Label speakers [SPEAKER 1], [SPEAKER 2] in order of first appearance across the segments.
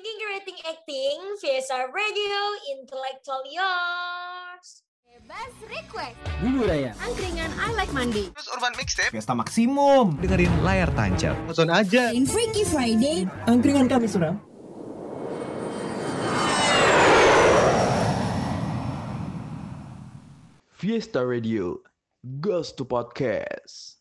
[SPEAKER 1] Thinking, Creating, Acting, VSR Radio, Intellectual Yours.
[SPEAKER 2] Bebas request.
[SPEAKER 3] Bumbu Raya.
[SPEAKER 2] Angkringan I Like Mandi.
[SPEAKER 4] Terus Urban Mixtape
[SPEAKER 3] Fiesta Maksimum.
[SPEAKER 5] dengerin layar tancap.
[SPEAKER 4] Nonton aja
[SPEAKER 2] In Freaky Friday.
[SPEAKER 3] Angkringan kami suram.
[SPEAKER 5] Fiesta Radio. Ghost to Podcast.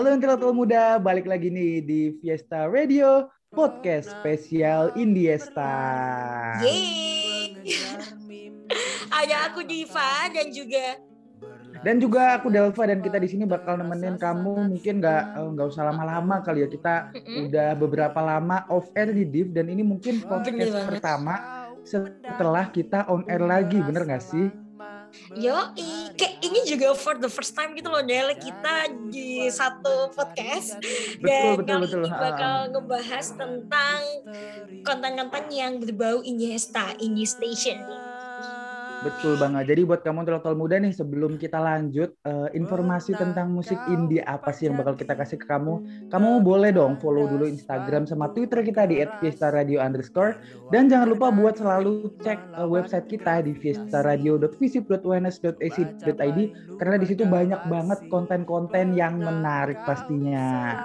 [SPEAKER 3] Halo intelektual muda, balik lagi nih di Fiesta Radio Podcast spesial Indiesta.
[SPEAKER 1] Yeay. Ada aku Diva dan juga
[SPEAKER 3] Dan juga aku Delva dan kita di sini bakal nemenin kamu mungkin nggak eh, nggak usah lama-lama kali ya kita
[SPEAKER 1] Mm-mm.
[SPEAKER 3] udah beberapa lama off air di Div dan ini mungkin podcast pertama setelah kita on air lagi bener nggak sih?
[SPEAKER 1] Yo, kayak ini juga for the first time gitu loh Del kita di satu podcast dan
[SPEAKER 3] Betul,
[SPEAKER 1] kali
[SPEAKER 3] betul.
[SPEAKER 1] ini bakal ngebahas tentang konten-konten yang berbau Iniesta, Ini Station.
[SPEAKER 3] Betul banget. Jadi buat kamu intelektual muda nih sebelum kita lanjut eh, informasi tentang musik indie apa sih yang bakal kita kasih ke kamu? Kamu boleh dong follow dulu Instagram sama Twitter kita di @fiestaradio underscore dan jangan lupa buat selalu cek eh, website kita di fiestaradio.visip.uns.ac.id karena di situ banyak banget konten-konten yang menarik pastinya.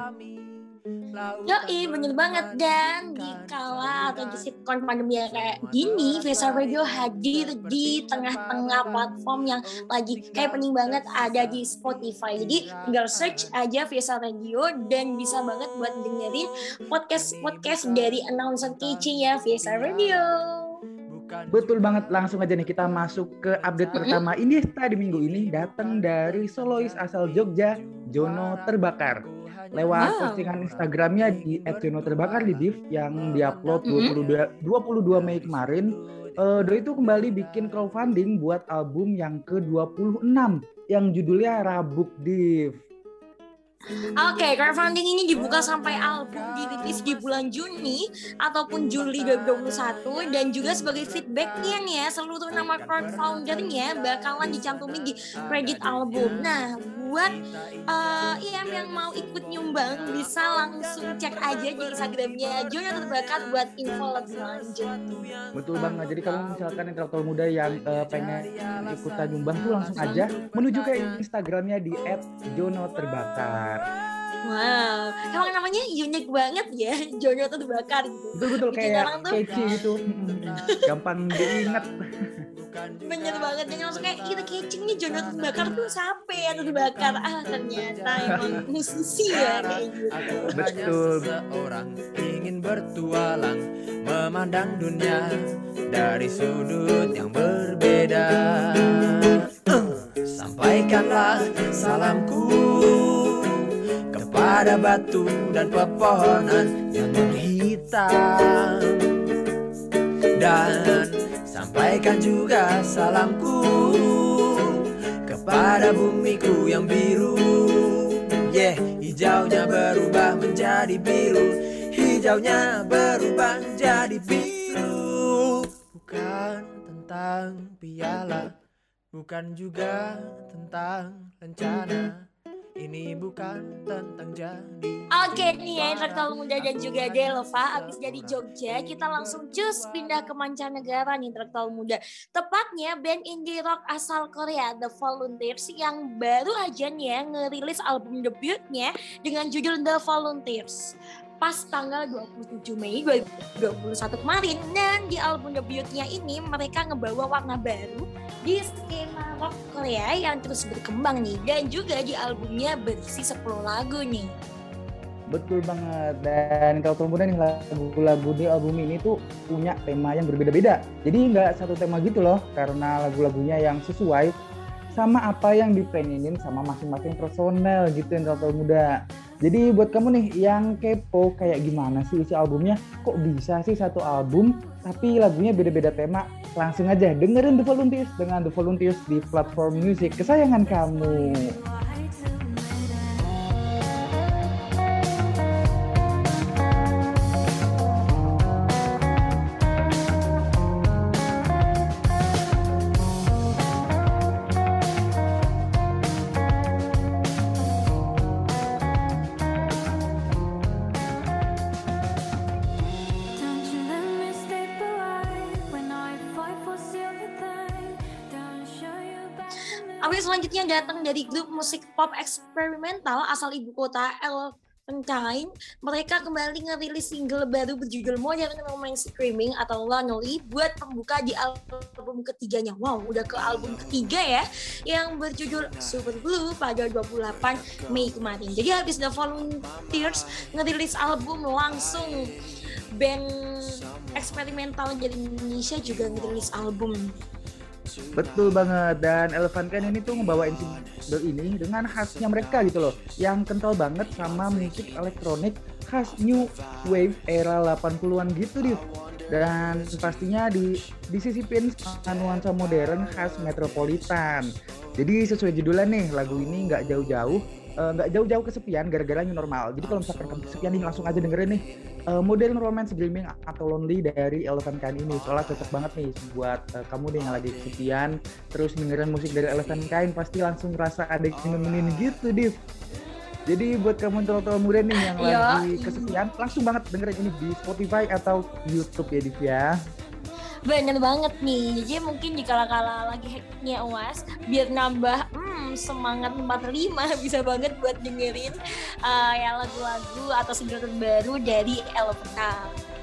[SPEAKER 1] Yoi, bener banget dan di kala atau di sitcom pandemi yang kayak gini, Visa Radio hadir di tengah-tengah platform yang lagi kayak penting banget ada di Spotify. Jadi tinggal search aja Visa Radio dan bisa banget buat dengerin podcast-podcast dari announcer kece ya Visa Radio.
[SPEAKER 3] Betul banget, langsung aja nih kita masuk ke update pertama Iniesta di minggu ini datang dari solois asal Jogja, Jono Terbakar. Lewat
[SPEAKER 1] Wow.
[SPEAKER 3] postingan Instagramnya di @jono_terbakar di div yang diupload 22 22 Mei kemarin, eh, Doi itu kembali bikin crowdfunding buat album yang ke-26 yang judulnya Rabuk Div.
[SPEAKER 1] Oke, crowdfunding ini dibuka sampai album dirilis di bulan Juni ataupun Juli 2021 dan juga sebagai feedbacknya nih ya seluruh nama crowdfundernya bakalan dicantumin di kredit album. Nah, buat eh, IM yang mau ikut nyumbang bisa langsung cek aja di Instagramnya Jono Terbakat buat info lebih lanjut.
[SPEAKER 3] Betul banget. Jadi kalau misalkan intelektual muda yang eh, pengen ikutan nyumbang tuh langsung aja menuju ke Instagramnya di @jono_terbakar.
[SPEAKER 1] Wow, emang namanya unik banget ya Jono Terbakar gitu.
[SPEAKER 3] Betul-betul
[SPEAKER 1] Bikin
[SPEAKER 3] kayak
[SPEAKER 1] orang tuh-
[SPEAKER 3] kece gitu. Mm, Gampang diingat.
[SPEAKER 1] bener banget dan langsung kayak kita kecing nih Jono terbakar tuh siapa ya terbakar ah ternyata emang musisi ya kayak gitu
[SPEAKER 3] Betul.
[SPEAKER 6] Seorang ingin bertualang memandang dunia dari sudut yang berbeda. Eh, Sampaikanlah salamku kepada batu dan pepohonan yang menghitam dan sampaikan juga salamku kepada bumiku yang biru. Yeah, hijaunya berubah menjadi biru, hijaunya berubah menjadi biru. Bukan tentang piala, bukan juga tentang rencana. Ini bukan tentang jadi.
[SPEAKER 1] Oke nih ya intelektual muda dan juga Delva abis dari Jogja kita langsung cus pindah ke mancanegara nih intelektual muda tepatnya band indie rock asal Korea The Volunteers yang baru aja nih ya ngerilis album debutnya dengan judul The Volunteers. Pas tanggal 27 Mei 2021 kemarin dan di album debutnya ini mereka ngebawa warna baru di skema rock Korea yang terus berkembang nih dan juga di albumnya berisi 10 lagu nih
[SPEAKER 3] Betul banget. Dan kalau nih lagu-lagu di album ini tuh punya tema yang berbeda-beda. Jadi nggak satu tema gitu loh, karena lagu-lagunya yang sesuai sama apa yang dipengenin sama masing-masing personel gitu yang muda. Jadi buat kamu nih yang kepo kayak gimana sih isi albumnya? Kok bisa sih satu album tapi lagunya beda-beda tema? Langsung aja dengerin The Volunteers dengan The Volunteers di platform musik kesayangan kamu.
[SPEAKER 1] Selanjutnya datang dari grup musik pop eksperimental asal ibu kota Elephantine. Mereka kembali ngerilis single baru berjudul Modern Romance Screaming atau Lonely buat pembuka di album ketiganya. Wow, udah ke album ketiga ya yang berjudul Super Blue pada 28 Mei kemarin. Jadi habis The Volunteers ngerilis album langsung band eksperimental dari Indonesia juga ngerilis album.
[SPEAKER 3] Betul banget. Dan Elephant kan ini tuh ngebawain single ini dengan khasnya mereka gitu loh. Yang kental banget sama musik elektronik khas new wave era 80-an gitu Div. Dan pastinya di disisipin nuansa modern khas metropolitan. Jadi sesuai judulnya nih lagu ini nggak jauh-jauh eh, nggak jauh-jauh kesepian gara-gara new normal. Jadi kalau misalkan kamu kesepian nih langsung aja dengerin nih eh, modern romance dreaming atau lonely dari Elephant Kain ini. Soalnya cocok banget nih buat eh, kamu nih yang lagi kesepian terus dengerin musik dari Elephant Kain pasti langsung ngerasa ada yang nemenin gitu Div. Jadi buat kamu tua muda nih yang
[SPEAKER 1] Iya.
[SPEAKER 3] lagi kesepian langsung banget dengerin ini di Spotify atau YouTube ya Div ya
[SPEAKER 1] Bener banget nih, jadi mungkin di kala-kala lagi hacknya UAS, biar nambah hmm, semangat 45 bisa banget buat dengerin uh, ya lagu-lagu atau single terbaru dari Elephant.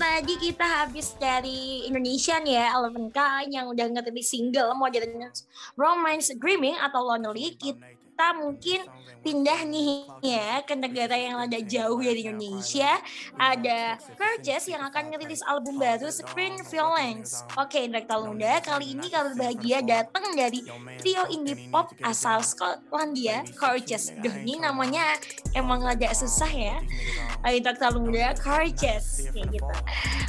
[SPEAKER 1] Tadi kita habis dari Indonesia ya, Eleven K yang udah ngerilis single Modern Romance Dreaming atau Lonely. Kita mungkin pindah nih ya ke negara yang rada jauh dari Indonesia. Ada Purchase yang akan ngerilis album baru Screen Violence. Oke, Intelektual Muda, kali ini kabar bahagia datang dari trio indie pop asal Skotlandia, Purchase. Duh, ini namanya emang agak susah ya. Intelektual Muda, Purchase. Kayak gitu.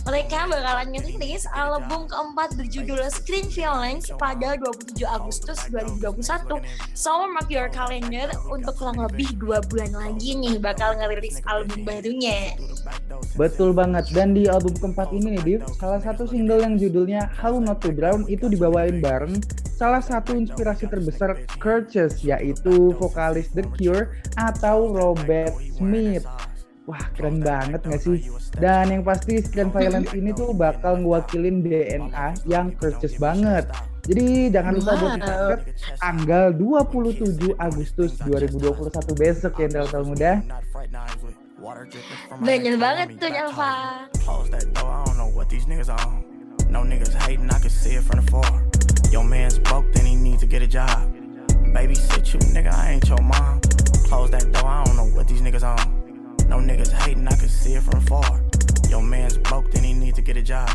[SPEAKER 1] Mereka bakalan ngerilis album keempat berjudul Screen Violence pada 27 Agustus 2021. So, mark your calendar untuk kurang lebih dua bulan lagi nih bakal ngerilis album barunya.
[SPEAKER 3] Betul banget dan di album keempat ini nih Div, salah satu single yang judulnya How Not to Drown itu dibawain bareng salah satu inspirasi terbesar Curtis yaitu vokalis The Cure atau Robert Smith. Wah keren banget gak sih? Dan yang pasti Screen Violence ini tuh bakal ngewakilin DNA yang Curtis banget. Jadi jangan lupa buat
[SPEAKER 1] Wow.
[SPEAKER 3] dicatat tanggal 27 Agustus 2021 besok ya Intelektual Muda.
[SPEAKER 1] Bener banget tuh
[SPEAKER 7] on. No niggas hating, I can see it from afar. Your man's broke, then he needs to get a job. Babysit you, nigga, I ain't your mom. Close that door, I don't know what these niggas on. No niggas hating, I can see it from afar. Your man's broke, then he needs to get a job.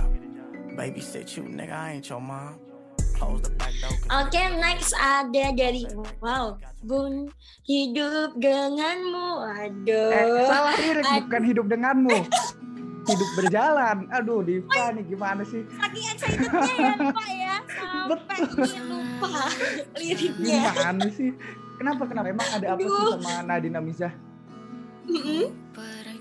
[SPEAKER 7] Babysit you, nigga, I ain't your mom. Close the back door.
[SPEAKER 1] Oke, next ada dari Wow, Bun hidup denganmu. Aduh.
[SPEAKER 3] Eh, salah lirik
[SPEAKER 1] Aduh.
[SPEAKER 3] bukan hidup denganmu. hidup berjalan. Aduh, Diva nih gimana sih?
[SPEAKER 1] Saking excitednya ya Pak ya Sampai ini lupa liriknya
[SPEAKER 3] Gimana sih? Kenapa kenapa? Emang ada apa sih
[SPEAKER 1] Aduh.
[SPEAKER 3] sama Nadine Amiza?
[SPEAKER 1] Mm-mm.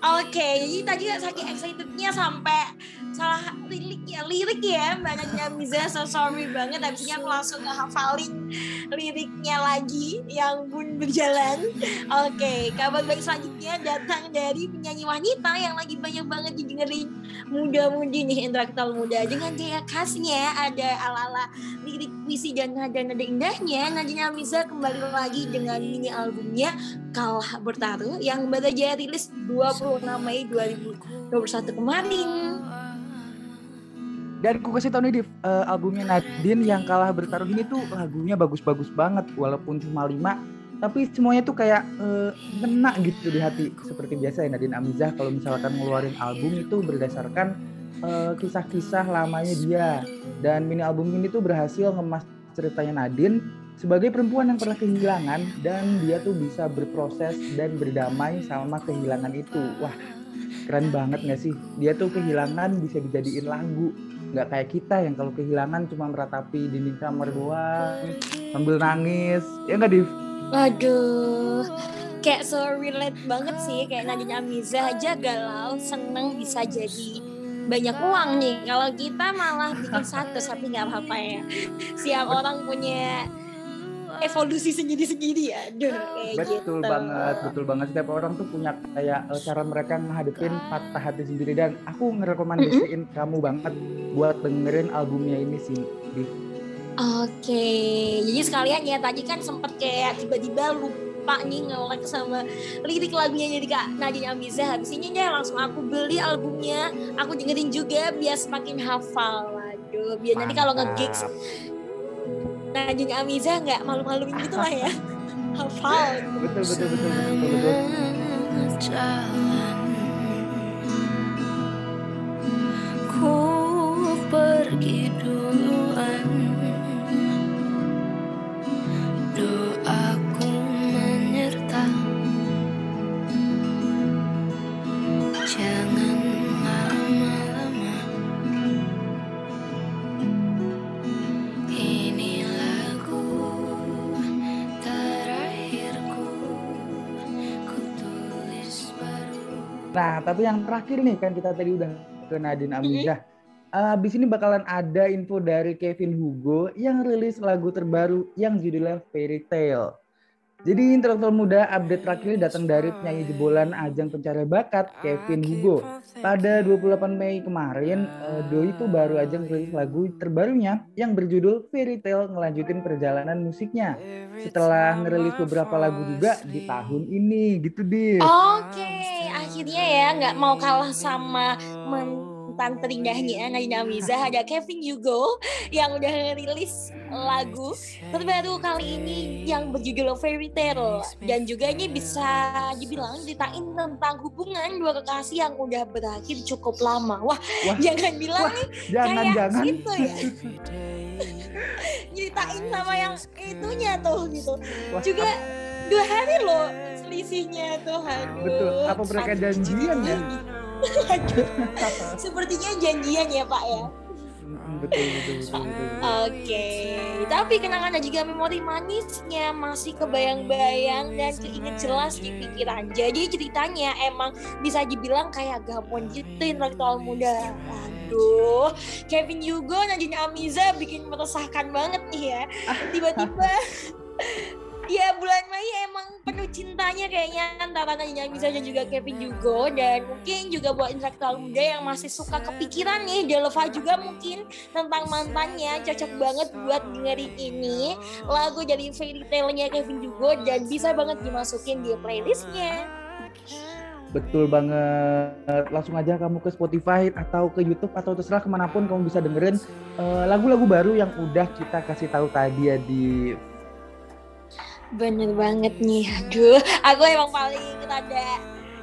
[SPEAKER 1] Oke, jadi tadi saking excitednya sampai salah lirik ya lirik ya Mbak Najwa Miza so sorry banget habis ini aku langsung ngehafalin liriknya lagi yang pun berjalan. Oke kabar baik selanjutnya datang dari penyanyi wanita yang lagi banyak banget didengerin muda-mudi nih intelektual muda. Dengan gaya khasnya ada ala-ala lirik puisi dan nada-nada indahnya Najwa Miza kembali lagi dengan mini albumnya Kalah Bertaruh yang baru aja rilis 26 Mei 2021 kemarin.
[SPEAKER 3] Dan aku kasih tau nih Div, eh, albumnya Nadine yang kalah bertaruh ini tuh lagunya bagus-bagus banget walaupun cuma lima tapi semuanya tuh kayak ngena gitu di hati. Seperti biasa ya Nadine Amizah kalau misalkan ngeluarin album itu berdasarkan eh, kisah-kisah lamanya dia. Dan mini album ini tuh berhasil ngemas ceritanya Nadine sebagai perempuan yang pernah kehilangan dan dia tuh bisa berproses dan berdamai sama kehilangan itu. Wah keren banget gak sih? Dia tuh kehilangan bisa dijadiin lagu. Nggak kayak kita yang kalau kehilangan cuma meratapi dinding kamar doang sambil nangis. Ya nggak Div?
[SPEAKER 1] Aduh, kayak so relate banget sih. Kayak Nadine Amiza aja galau seneng bisa jadi banyak uang nih. Kalau kita malah bikin satu tapi nggak apa-apa ya. Siap orang punya evolusi sendiri-sendiri ya. Aduh, kayak
[SPEAKER 3] betul
[SPEAKER 1] gitu.
[SPEAKER 3] banget betul banget. Setiap orang tuh punya kayak eh, cara mereka menghadapin patah hati sendiri. Dan aku ngerekomendasiin kamu banget buat dengerin albumnya ini sih.
[SPEAKER 1] Oke, jadi sekalian ya tadi kan sempet kayak tiba-tiba lupa nih nge-like sama lirik lagunya jadi Kak Nadine Amiza. Habis ini deh langsung aku beli albumnya, aku dengerin juga biar semakin hafal. Waduh, biar nanti kalau nge-gigs Nadine Amiza nggak malu-maluin gitu lah ya. hafal.
[SPEAKER 3] betul betul betul betul, betul.
[SPEAKER 4] Jalan
[SPEAKER 3] tapi yang terakhir nih kan kita tadi udah ke Nadine Amizah. Eh, Abis ini bakalan ada info dari Kevin Hugo yang rilis lagu terbaru yang judulnya Fairy Tale. Jadi intelektual muda update terakhir datang dari penyanyi jebolan ajang pencari bakat Kevin Hugo. Pada 28 Mei kemarin, eh, Doi itu baru aja ngerilis lagu terbarunya yang berjudul Fairy Tale ngelanjutin perjalanan musiknya. Setelah ngerilis beberapa lagu juga di tahun ini gitu deh.
[SPEAKER 1] Oke, akhirnya ya nggak mau kalah sama mantan terindahnya Nadine Amiza ada Kevin Hugo yang udah rilis lagu terbaru kali ini yang berjudul Fairy Tale dan juga ini bisa dibilang ceritain tentang hubungan dua kekasih yang udah berakhir cukup lama. Wah,
[SPEAKER 3] Wah.
[SPEAKER 1] jangan bilang nih
[SPEAKER 3] Jangan
[SPEAKER 1] kayak
[SPEAKER 3] jangan.
[SPEAKER 1] gitu ya. Ceritain sama yang itunya tuh gitu.
[SPEAKER 3] Wah,
[SPEAKER 1] Juga dua hari loh selisihnya tuh. Aduh.
[SPEAKER 3] Betul. Apa mereka
[SPEAKER 1] Aduh,
[SPEAKER 3] janjian ya?
[SPEAKER 1] Sepertinya janjian ya Pak ya.
[SPEAKER 3] Betul betul betul. betul.
[SPEAKER 1] Oke, tapi kenangan dan juga memori manisnya masih kebayang-bayang dan keinget jelas di pikiran. Jadi ceritanya emang bisa dibilang kayak gamon gitu intelektual muda. Aduh, Kevin Hugo, Nadine Amiza bikin meresahkan banget nih ya. Tiba-tiba ya bulan Mei emang penuh cintanya kayaknya antara Amiza dan juga Kevin Hugo dan mungkin juga buat intelektual muda yang masih suka kepikiran nih Delva juga mungkin tentang mantannya cocok banget buat dengerin ini lagu dari Fairy Tale-nya Kevin Hugo dan bisa banget dimasukin di playlistnya.
[SPEAKER 3] Betul banget. Langsung aja kamu ke Spotify atau ke YouTube atau terserah ke mana pun kamu bisa dengerin eh, lagu-lagu baru yang udah kita kasih tahu tadi ya di
[SPEAKER 1] Bener banget nih, aduh aku emang paling rada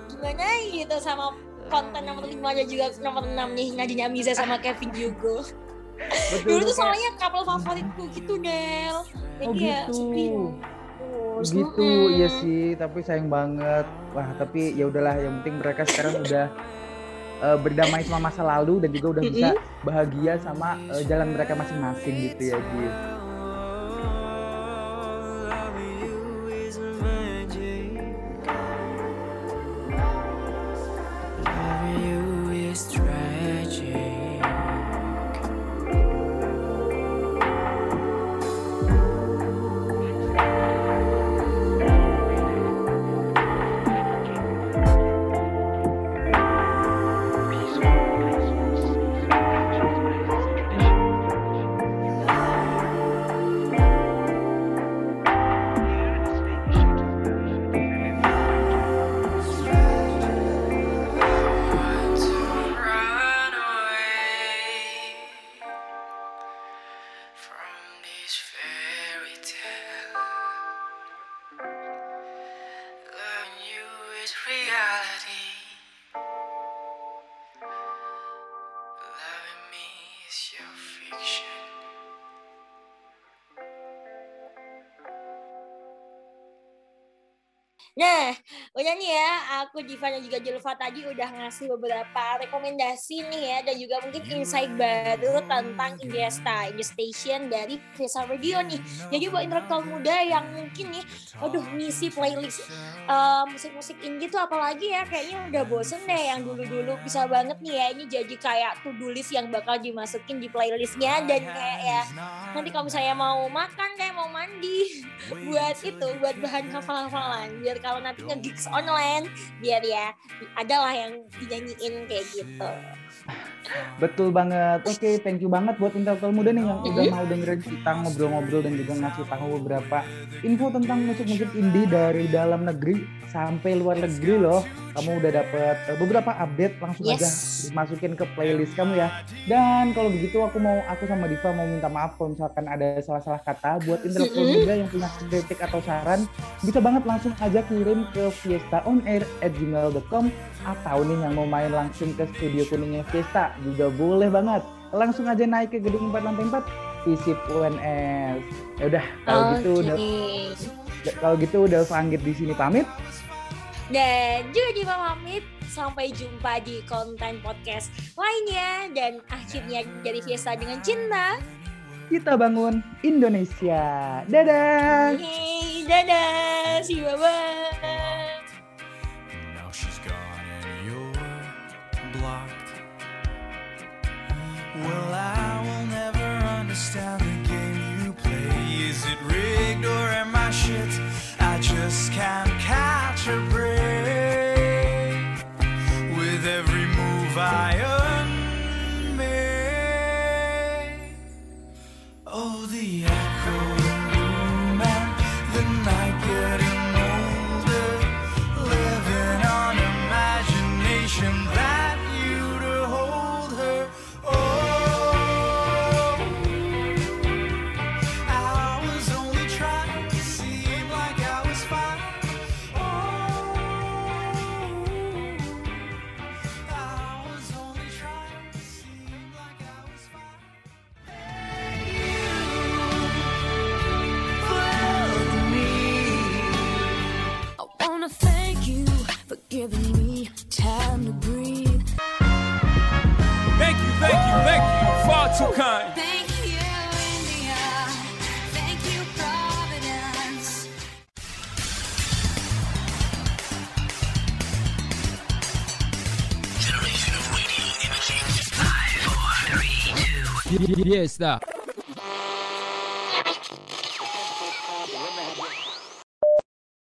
[SPEAKER 1] gimana gitu sama konten nomor 5 dan juga nomor 6 nih Nadine Amiza sama Kevin Hugo.
[SPEAKER 3] betul
[SPEAKER 1] Dulu tuh
[SPEAKER 3] kayak-
[SPEAKER 1] soalnya couple favoritku gitu Del. Jadi
[SPEAKER 3] Oh
[SPEAKER 1] ya
[SPEAKER 3] gitu.
[SPEAKER 1] sedih.
[SPEAKER 3] Gitu
[SPEAKER 1] mm-mm.
[SPEAKER 3] iya sih tapi sayang banget wah tapi ya udahlah yang penting mereka sekarang udah eh, berdamai sama masa lalu dan juga udah bisa bahagia sama eh, jalan mereka masing-masing gitu ya Ji.
[SPEAKER 1] udah nih ya, aku Diva dan juga Julfa tadi udah ngasih beberapa rekomendasi nih ya, dan juga mungkin insight baru tentang Indiesta, Indie Station dari Visa Radio nih. Jadi buat intelektual muda yang mungkin nih, aduh ngisi playlist eh, musik-musik indie tuh apalagi ya, kayaknya udah bosen deh yang dulu-dulu. Bisa banget nih ya, ini jadi kayak to-do list yang bakal dimasukin di playlistnya, dan kayak ya nanti kalau misalnya mau makan kayak mau mandi buat itu buat bahan hafal-hafalan. Biar kalau nanti nge-gigs online. Biar ya adalah yang dinyanyiin kayak gitu
[SPEAKER 3] Betul banget. Oke, thank you banget buat intelektual muda nih yang udah mau dengerin kita ngobrol-ngobrol dan juga ngasih tahu beberapa info tentang musik-musik indie dari dalam negeri sampai luar negeri loh. Kamu udah dapet eh, beberapa update langsung
[SPEAKER 1] Yes.
[SPEAKER 3] aja dimasukin ke playlist kamu ya. Dan kalau begitu aku mau aku sama Diva mau minta maaf kalau misalkan ada salah-salah kata buat intelektual
[SPEAKER 1] Mm-mm.
[SPEAKER 3] muda yang punya kritik atau saran bisa banget langsung aja kirim ke fiestaonair@gmail.com atau nih yang mau main langsung ke studio kuningnya Fiesta juga boleh banget. Langsung aja naik ke gedung 4 lantai 4 visip UNS. Ya udah kalau gitu udah kalau gitu udah Anggit di sini pamit.
[SPEAKER 1] dan juga Diva pamit sampai jumpa di konten podcast lainnya dan akhirnya dari Fiesta dengan cinta
[SPEAKER 3] Kita bangun Indonesia. Dadah.
[SPEAKER 1] Yeay, dadah see you bye bye
[SPEAKER 4] can
[SPEAKER 8] Fiesta.